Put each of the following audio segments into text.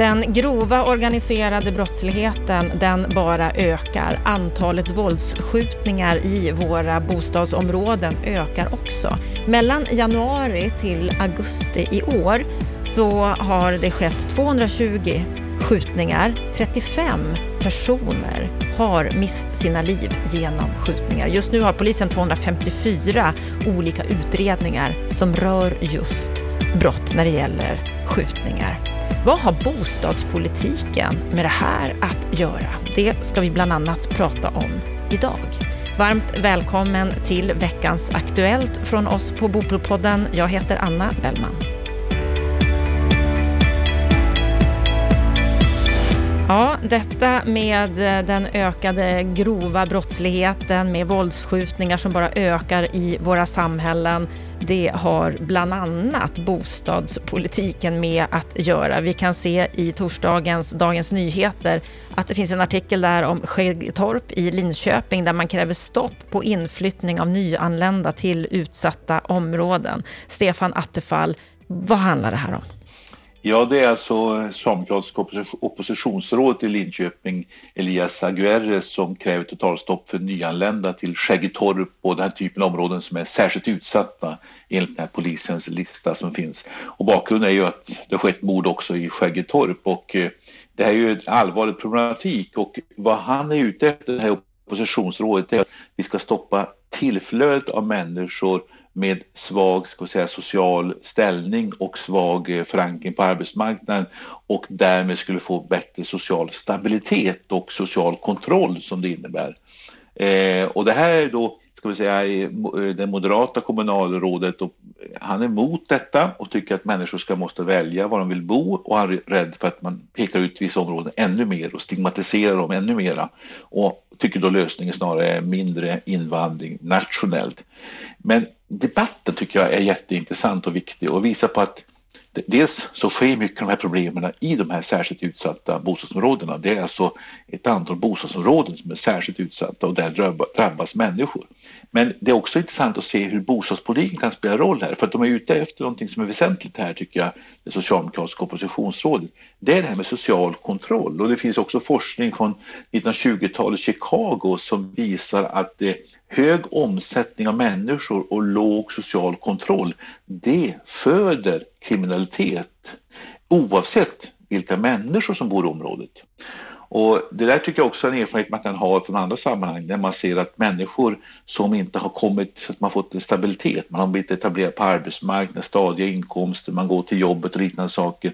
Den grova organiserade brottsligheten den bara ökar. Antalet våldsskjutningar i våra bostadsområden ökar också. Mellan januari till augusti i år så har det skett 220 skjutningar. 35 personer har mist sina liv genom skjutningar. Just nu har polisen 254 olika utredningar som rör just brott när det gäller skjutningar. Vad har bostadspolitiken med det här att göra? Det ska vi bland annat prata om idag. Varmt välkommen till veckans Aktuellt från oss på Bopolpodden. Jag heter Anna Bellman. Ja, detta med eh, den ökade grova brottsligheten med våldsskjutningar som bara ökar i våra samhällen det har bland annat bostadspolitiken med att göra. Vi kan se i torsdagens Dagens Nyheter att det finns en artikel där om Skäggetorp i Linköping där man kräver stopp på inflyttning av nyanlända till utsatta områden. Stefan Attefall, vad handlar det här om? Ja, det är alltså eh, socialdemokratiska oppositionsrådet i Linköping, Elias Aguerres, som kräver totalstopp för nyanlända till Skäggetorp och den här typen av områden som är särskilt utsatta enligt den här polisens lista som finns. Och bakgrunden är ju att det har skett mord också i Skäggetorp och eh, det här är ju en allvarlig problematik och vad han är ute efter, det här oppositionsrådet, är att vi ska stoppa tillflödet av människor med svag ska säga, social ställning och svag eh, förankring på arbetsmarknaden och därmed skulle få bättre social stabilitet och social kontroll som det innebär. Eh, och det här är då ska vi säga, eh, det moderata kommunalrådet och eh, han är emot detta och tycker att människor ska måste välja var de vill bo och han är rädd för att man pekar ut vissa områden ännu mer och stigmatiserar dem ännu mera och tycker då lösningen snarare är mindre invandring nationellt. Men debatten tycker jag är jätteintressant och viktig och visar på att Dels så sker mycket av de här problemen i de här särskilt utsatta bostadsområdena. Det är alltså ett antal bostadsområden som är särskilt utsatta och där drabbas människor. Men det är också intressant att se hur bostadspolitiken kan spela roll här för att de är ute efter någonting som är väsentligt här tycker jag, det socialdemokratiska oppositionsrådet. Det är det här med social kontroll och det finns också forskning från 1920-talet Chicago som visar att det hög omsättning av människor och låg social kontroll, det föder kriminalitet oavsett vilka människor som bor i området. Och det där tycker jag också är en erfarenhet man kan ha från andra sammanhang när man ser att människor som inte har kommit, så att man fått en stabilitet, man har blivit etablerad på arbetsmarknaden, stadiga inkomster, man går till jobbet och liknande saker.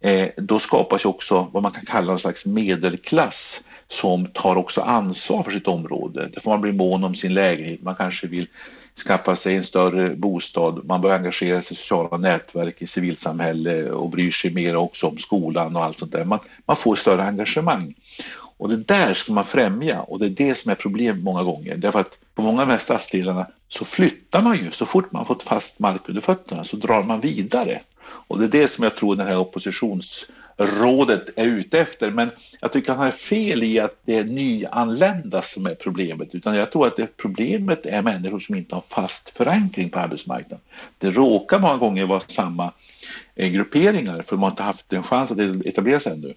Eh, då skapas också vad man kan kalla en slags medelklass som tar också ansvar för sitt område. Där får man bli mån om sin lägenhet, man kanske vill skaffa sig en större bostad, man bör engagera sig i sociala nätverk i civilsamhälle och bryr sig mer också om skolan och allt sånt där. Man, man får större engagemang. Och det där ska man främja och det är det som är problemet många gånger. Därför att på många av de här stadsdelarna så flyttar man ju, så fort man fått fast mark under fötterna så drar man vidare. Och det är det som jag tror den här oppositionsrådet är ute efter. Men jag tycker han har fel i att det är nyanlända som är problemet. Utan jag tror att det problemet är människor som inte har fast förankring på arbetsmarknaden. Det råkar många gånger vara samma eh, grupperingar för de har inte haft en chans att e- etablera sig ännu.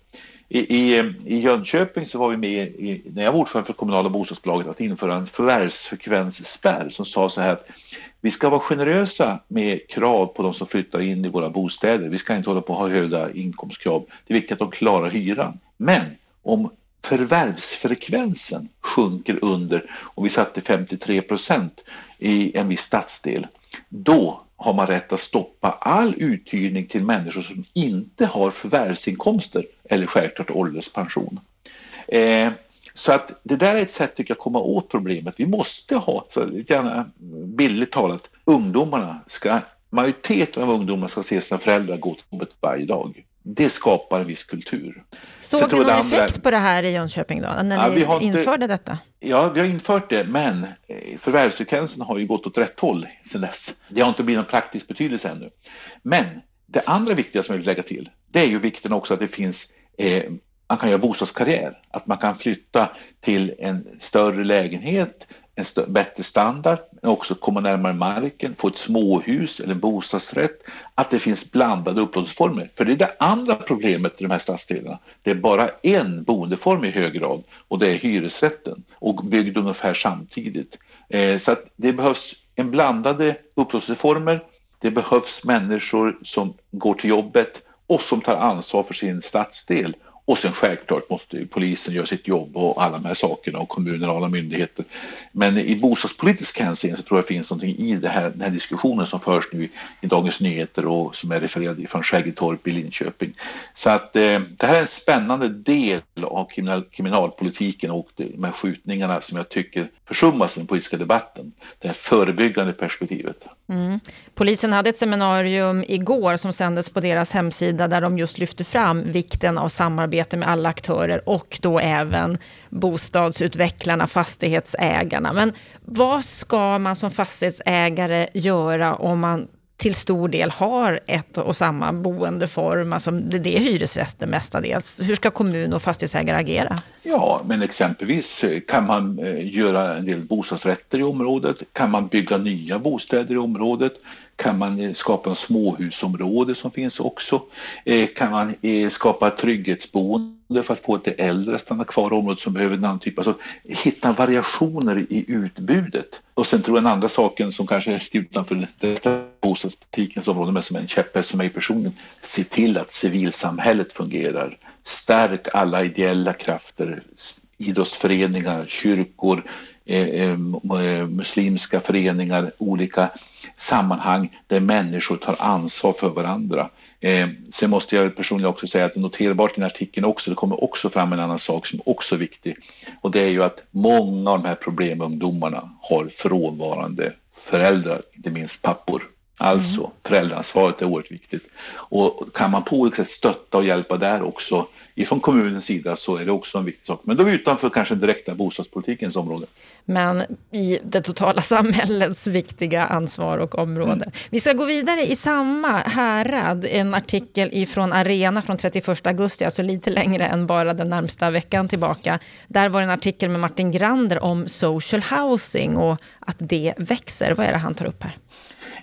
I, i, I Jönköping så var vi med i, när jag var ordförande för kommunala bostadsbolaget att införa en förvärvsfrekvensspärr som sa så här att vi ska vara generösa med krav på de som flyttar in i våra bostäder. Vi ska inte hålla på att ha höga inkomstkrav. Det är viktigt att de klarar hyran. Men om förvärvsfrekvensen sjunker under, om vi satte 53 procent i en viss stadsdel, då har man rätt att stoppa all uthyrning till människor som inte har förvärvsinkomster eller självklart ålderspension. Eh, så att det där är ett sätt tycker jag, att komma åt problemet. Vi måste ha, för lite grann billigt talat, ungdomarna ska, majoriteten av ungdomarna ska se sina föräldrar gå till jobbet varje dag. Det skapar en viss kultur. Såg du någon andra... effekt på det här i Jönköping då, när ja, ni införde inte... detta? Ja, vi har infört det, men eh, förvärvsfrekvensen har ju gått åt rätt håll sedan dess. Det har inte blivit någon praktisk betydelse ännu. Men det andra viktiga som jag vill lägga till, det är ju vikten också att det finns eh, man kan göra bostadskarriär, att man kan flytta till en större lägenhet en bättre standard, men också komma närmare marken, få ett småhus eller en bostadsrätt, att det finns blandade upplåtelseformer. För det är det andra problemet i de här stadsdelarna. Det är bara en boendeform i hög grad och det är hyresrätten och byggd ungefär samtidigt. Eh, så att det behövs en blandade upplåtelseformer. Det behövs människor som går till jobbet och som tar ansvar för sin stadsdel och sen självklart måste polisen göra sitt jobb och alla de här sakerna och kommuner och alla myndigheter. Men i bostadspolitisk hänseende så tror jag det finns någonting i det här, den här diskussionen som förs nu i Dagens Nyheter och som är refererad från Skäggetorp i Linköping. Så att eh, det här är en spännande del av kriminal, kriminalpolitiken och de här skjutningarna som jag tycker försummas i den politiska debatten. Det här förebyggande perspektivet. Mm. Polisen hade ett seminarium igår som sändes på deras hemsida där de just lyfte fram vikten av samarbete med alla aktörer och då även bostadsutvecklarna, fastighetsägarna. Men vad ska man som fastighetsägare göra om man till stor del har ett och samma boendeform, alltså det är hyresrätter mestadels. Hur ska kommun och fastighetsägare agera? Ja, men exempelvis eh, kan man eh, göra en del bostadsrätter i området, kan man bygga nya bostäder i området, kan man eh, skapa en småhusområde som finns också, eh, kan man eh, skapa trygghetsboende för att få lite äldre att stanna kvar i området som behöver en annan typ, alltså hitta variationer i utbudet. Och sen tror jag den andra saken som kanske är utanför bostadspolitikens område men som är en käpphäst för mig personligen, se till att civilsamhället fungerar Stärk alla ideella krafter, idrottsföreningar, kyrkor, eh, eh, muslimska föreningar, olika sammanhang där människor tar ansvar för varandra. Eh, sen måste jag personligen också säga att det är noterbart i den artikeln också, det kommer också fram en annan sak som också är viktig och det är ju att många av de här problemungdomarna har frånvarande föräldrar, inte minst pappor. Alltså mm. föräldraansvaret är oerhört viktigt. Och kan man på olika sätt stötta och hjälpa där också ifrån kommunens sida så är det också en viktig sak. Men då är vi utanför kanske direkta bostadspolitikens område. Men i det totala samhällets viktiga ansvar och område. Mm. Vi ska gå vidare i samma härad. En artikel ifrån Arena från 31 augusti, alltså lite längre än bara den närmsta veckan tillbaka. Där var en artikel med Martin Grander om social housing och att det växer. Vad är det han tar upp här?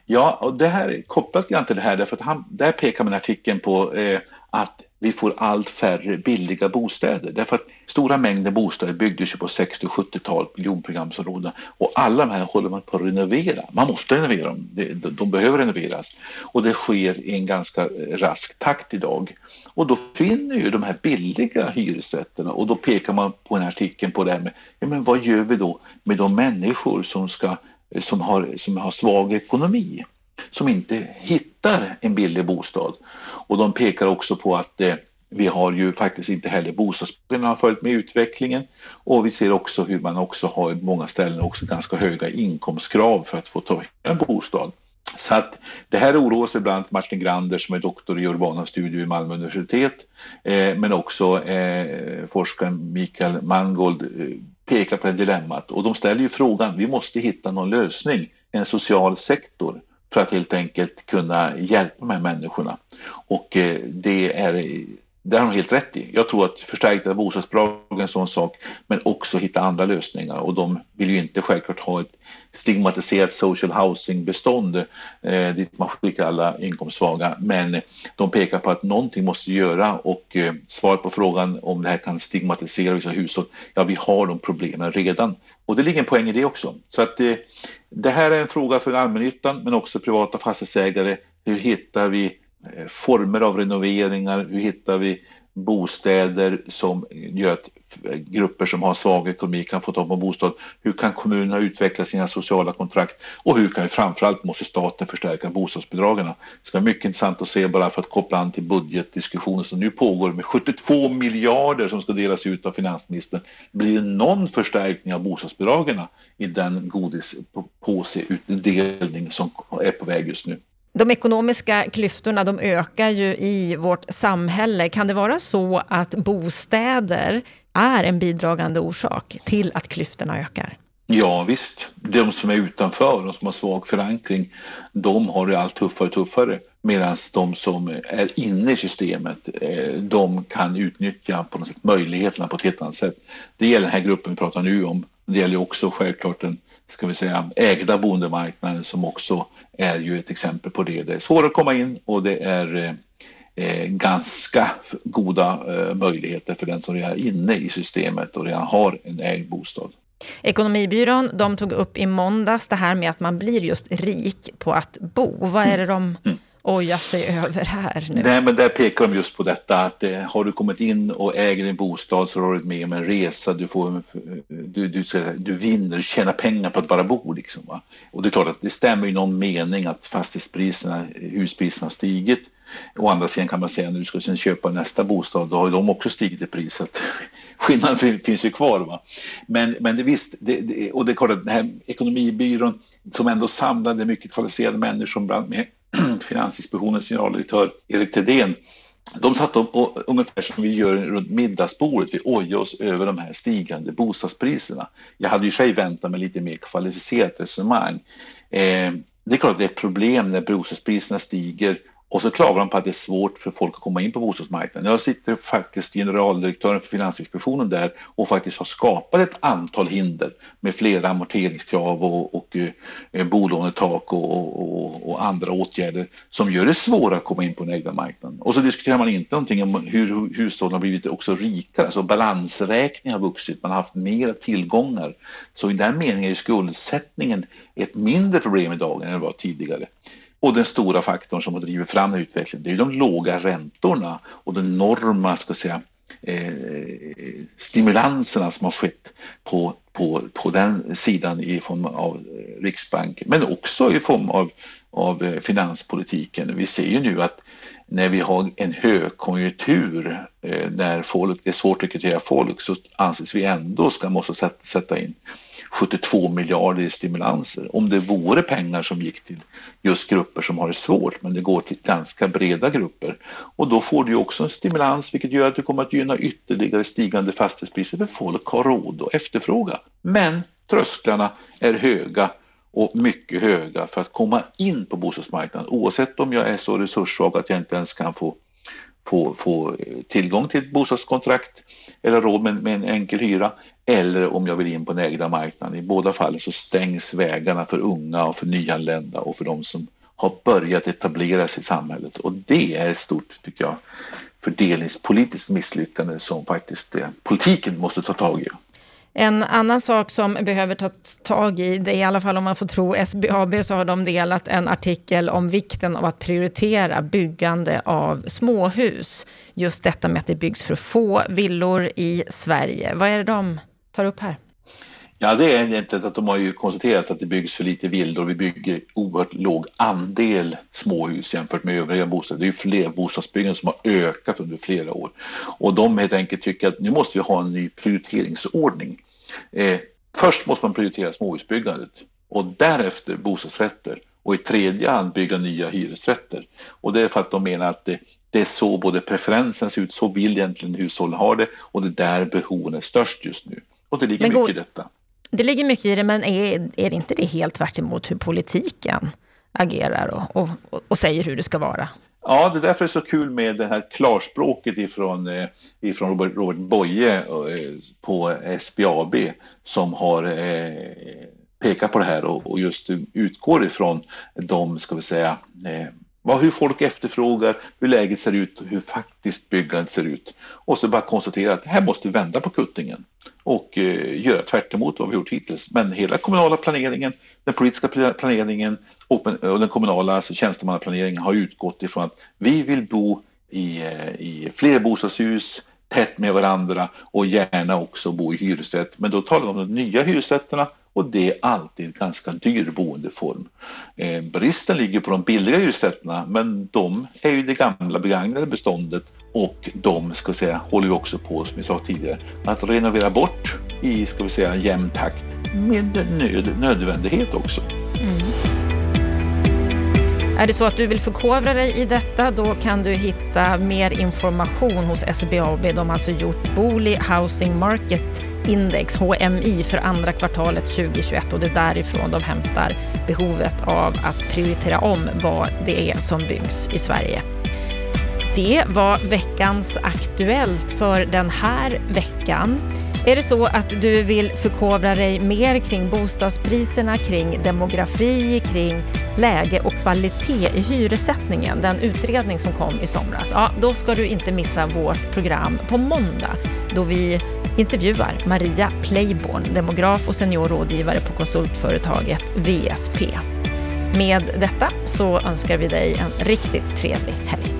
Ja, och det här är kopplat till det här, därför att han, där pekar man artikeln på eh, att vi får allt färre billiga bostäder. Därför att stora mängder bostäder byggdes ju på 60 och 70-talet, miljonprogramsområden. Och alla de här håller man på att renovera. Man måste renovera dem, de behöver renoveras. Och det sker i en ganska eh, rask takt idag. Och då finner ju de här billiga hyresrätterna och då pekar man på den här artikeln på det här med, ja men vad gör vi då med de människor som, ska, eh, som, har, som har svag ekonomi? Som inte hittar en billig bostad. Och de pekar också på att eh, vi har ju faktiskt inte heller bostadspriserna har följt med utvecklingen. Och vi ser också hur man också har i många ställen också ganska höga inkomstkrav för att få ta en bostad. Så att det här oroar sig bland annat Martin Grander som är doktor i urbana studier vid Malmö universitet. Eh, men också eh, forskaren Mikael Mangold eh, pekar på det dilemmat. Och de ställer ju frågan, vi måste hitta någon lösning, en social sektor för att helt enkelt kunna hjälpa de här människorna. Och eh, det är det har de helt rätt i. Jag tror att förstärkta bostadsbidrag är en sån sak, men också hitta andra lösningar. Och de vill ju inte självklart ha ett stigmatiserat social housing-bestånd eh, dit man skickar alla inkomstsvaga. Men de pekar på att någonting måste göra och eh, svaret på frågan om det här kan stigmatisera vissa hushåll, ja vi har de problemen redan. Och det ligger en poäng i det också. Så att eh, det här är en fråga för allmännyttan men också privata fastighetsägare. Hur hittar vi eh, former av renoveringar? Hur hittar vi bostäder som gör att grupper som har svag ekonomi kan få tag på bostad? Hur kan kommunerna utveckla sina sociala kontrakt? Och hur kan vi framförallt måste staten förstärka bostadsbidragen? Det ska vara mycket intressant att se bara för att koppla an till budgetdiskussionen som nu pågår med 72 miljarder som ska delas ut av finansministern. Blir det någon förstärkning av bostadsbidragen i den godispåseutdelning som är på väg just nu? De ekonomiska klyftorna de ökar ju i vårt samhälle. Kan det vara så att bostäder är en bidragande orsak till att klyftorna ökar? Ja visst, de som är utanför, de som har svag förankring, de har det allt tuffare och tuffare. Medan de som är inne i systemet, eh, de kan utnyttja på något sätt möjligheterna på ett helt annat sätt. Det gäller den här gruppen vi pratar nu om, Det gäller också självklart den ska vi säga, ägda boendemarknaden som också är ju ett exempel på det. Det är svårt att komma in och det är eh, ganska goda eh, möjligheter för den som redan är inne i systemet och redan har en ägd bostad. Ekonomibyrån de tog upp i måndags det här med att man blir just rik på att bo. Vad är det de mm oja sig över här nu? Nej, men där pekar de just på detta att eh, har du kommit in och äger en bostad så har du varit med om en resa, du, får, eh, du, du, du vinner, du tjänar pengar på att bara bo. Liksom, va? Och det är klart att det stämmer i någon mening att fastighetspriserna, eh, huspriserna har stigit. Å andra sidan kan man säga när du ska sen köpa nästa bostad, då har de också stigit i pris. skillnaden finns ju kvar. Va? Men, men det visst, det, det, och det är klart att den här ekonomibyrån som ändå samlade mycket kvalificerade människor, bland med Finansinspektionens generaldirektör Erik Thedéen, de satt upp och, ungefär som vi gör runt middagsbordet, vi ojade oss över de här stigande bostadspriserna. Jag hade ju sig väntat mig lite mer kvalificerat resonemang. Eh, det är klart att det är ett problem när bostadspriserna stiger och så klagar de på att det är svårt för folk att komma in på bostadsmarknaden. Jag sitter faktiskt generaldirektören för Finansinspektionen där och faktiskt har skapat ett antal hinder med flera amorteringskrav och, och eh, bolånetak och, och, och, andra åtgärder som gör det svårare att komma in på den egna marknaden. Och så diskuterar man inte någonting om hur hushållen har blivit också rikare, alltså balansräkningen har vuxit, man har haft mer tillgångar. Så i den meningen är skuldsättningen ett mindre problem idag än det var tidigare. Och den stora faktorn som har drivit fram den utvecklingen det är de låga räntorna och de enorma ska säga, eh, stimulanserna som har skett på, på, på den sidan i form av eh, Riksbanken men också i form av, av eh, finanspolitiken. Vi ser ju nu att när vi har en högkonjunktur eh, när folk, det är svårt att rekrytera folk så anses vi ändå ska måste sätta in 72 miljarder i stimulanser. Om det vore pengar som gick till just grupper som har det svårt, men det går till ganska breda grupper. Och då får du också en stimulans vilket gör att du kommer att gynna ytterligare stigande fastighetspriser för folk har råd att efterfråga. Men trösklarna är höga och mycket höga för att komma in på bostadsmarknaden oavsett om jag är så resurssvag att jag inte ens kan få få, få eh, tillgång till ett bostadskontrakt eller råd med, med en enkel hyra eller om jag vill in på den ägda marknaden. I båda fallen så stängs vägarna för unga och för nyanlända och för de som har börjat etablera sig i samhället och det är ett stort, tycker jag, fördelningspolitiskt misslyckande som faktiskt eh, politiken måste ta tag i. En annan sak som behöver ta tag i, det är i alla fall om man får tro SBAB, så har de delat en artikel om vikten av att prioritera byggande av småhus. Just detta med att det byggs för få villor i Sverige. Vad är det de tar upp här? Ja, det är egentligen att de har ju konstaterat att det byggs för lite villor. Vi bygger oerhört låg andel småhus jämfört med övriga bostäder. Det är ju fler bostadsbyggande som har ökat under flera år. Och de helt enkelt tycker att nu måste vi ha en ny prioriteringsordning. Eh, först måste man prioritera småhusbyggandet och därefter bostadsrätter och i tredje hand bygga nya hyresrätter. Och det är för att de menar att det, det är så både preferensen ser ut, så vill egentligen hushållen ha det och det är där behoven är störst just nu. Och det ligger mycket i detta. Det ligger mycket i det, men är, är inte det helt tvärt hur politiken agerar och, och, och säger hur det ska vara? Ja, det är därför det är så kul med det här klarspråket ifrån, eh, ifrån Robert, Robert Boye eh, på SBAB som har eh, pekat på det här och, och just utgår ifrån de, ska vi säga, eh, vad, hur folk efterfrågar, hur läget ser ut, och hur faktiskt byggandet ser ut. Och så bara konstatera att här måste vi vända på kuttingen och eh, göra tvärt vad vi gjort hittills. Men hela kommunala planeringen, den politiska planeringen och, och den kommunala alltså tjänstemannaplaneringen har utgått ifrån att vi vill bo i, eh, i fler bostadshus, tätt med varandra och gärna också bo i hyresrätt. Men då talar vi om de nya hyresrätterna och det är alltid en ganska dyr boendeform. Eh, bristen ligger på de billiga hyresrätterna men de är ju det gamla begagnade beståndet och de ska säga, håller vi också på, som vi sa tidigare, att renovera bort i ska vi säga, jämn takt med nöd, nödvändighet också. Mm. Är det så att du vill förkovra dig i detta, då kan du hitta mer information hos SBAB. De har alltså gjort Booli Housing Market Index, HMI, för andra kvartalet 2021 och det är därifrån de hämtar behovet av att prioritera om vad det är som byggs i Sverige. Det var veckans Aktuellt för den här veckan. Är det så att du vill förkovra dig mer kring bostadspriserna, kring demografi, kring läge och kvalitet i hyressättningen, den utredning som kom i somras, ja, då ska du inte missa vårt program på måndag då vi intervjuar Maria Playborn, demograf och seniorrådgivare på konsultföretaget VSP. Med detta så önskar vi dig en riktigt trevlig helg.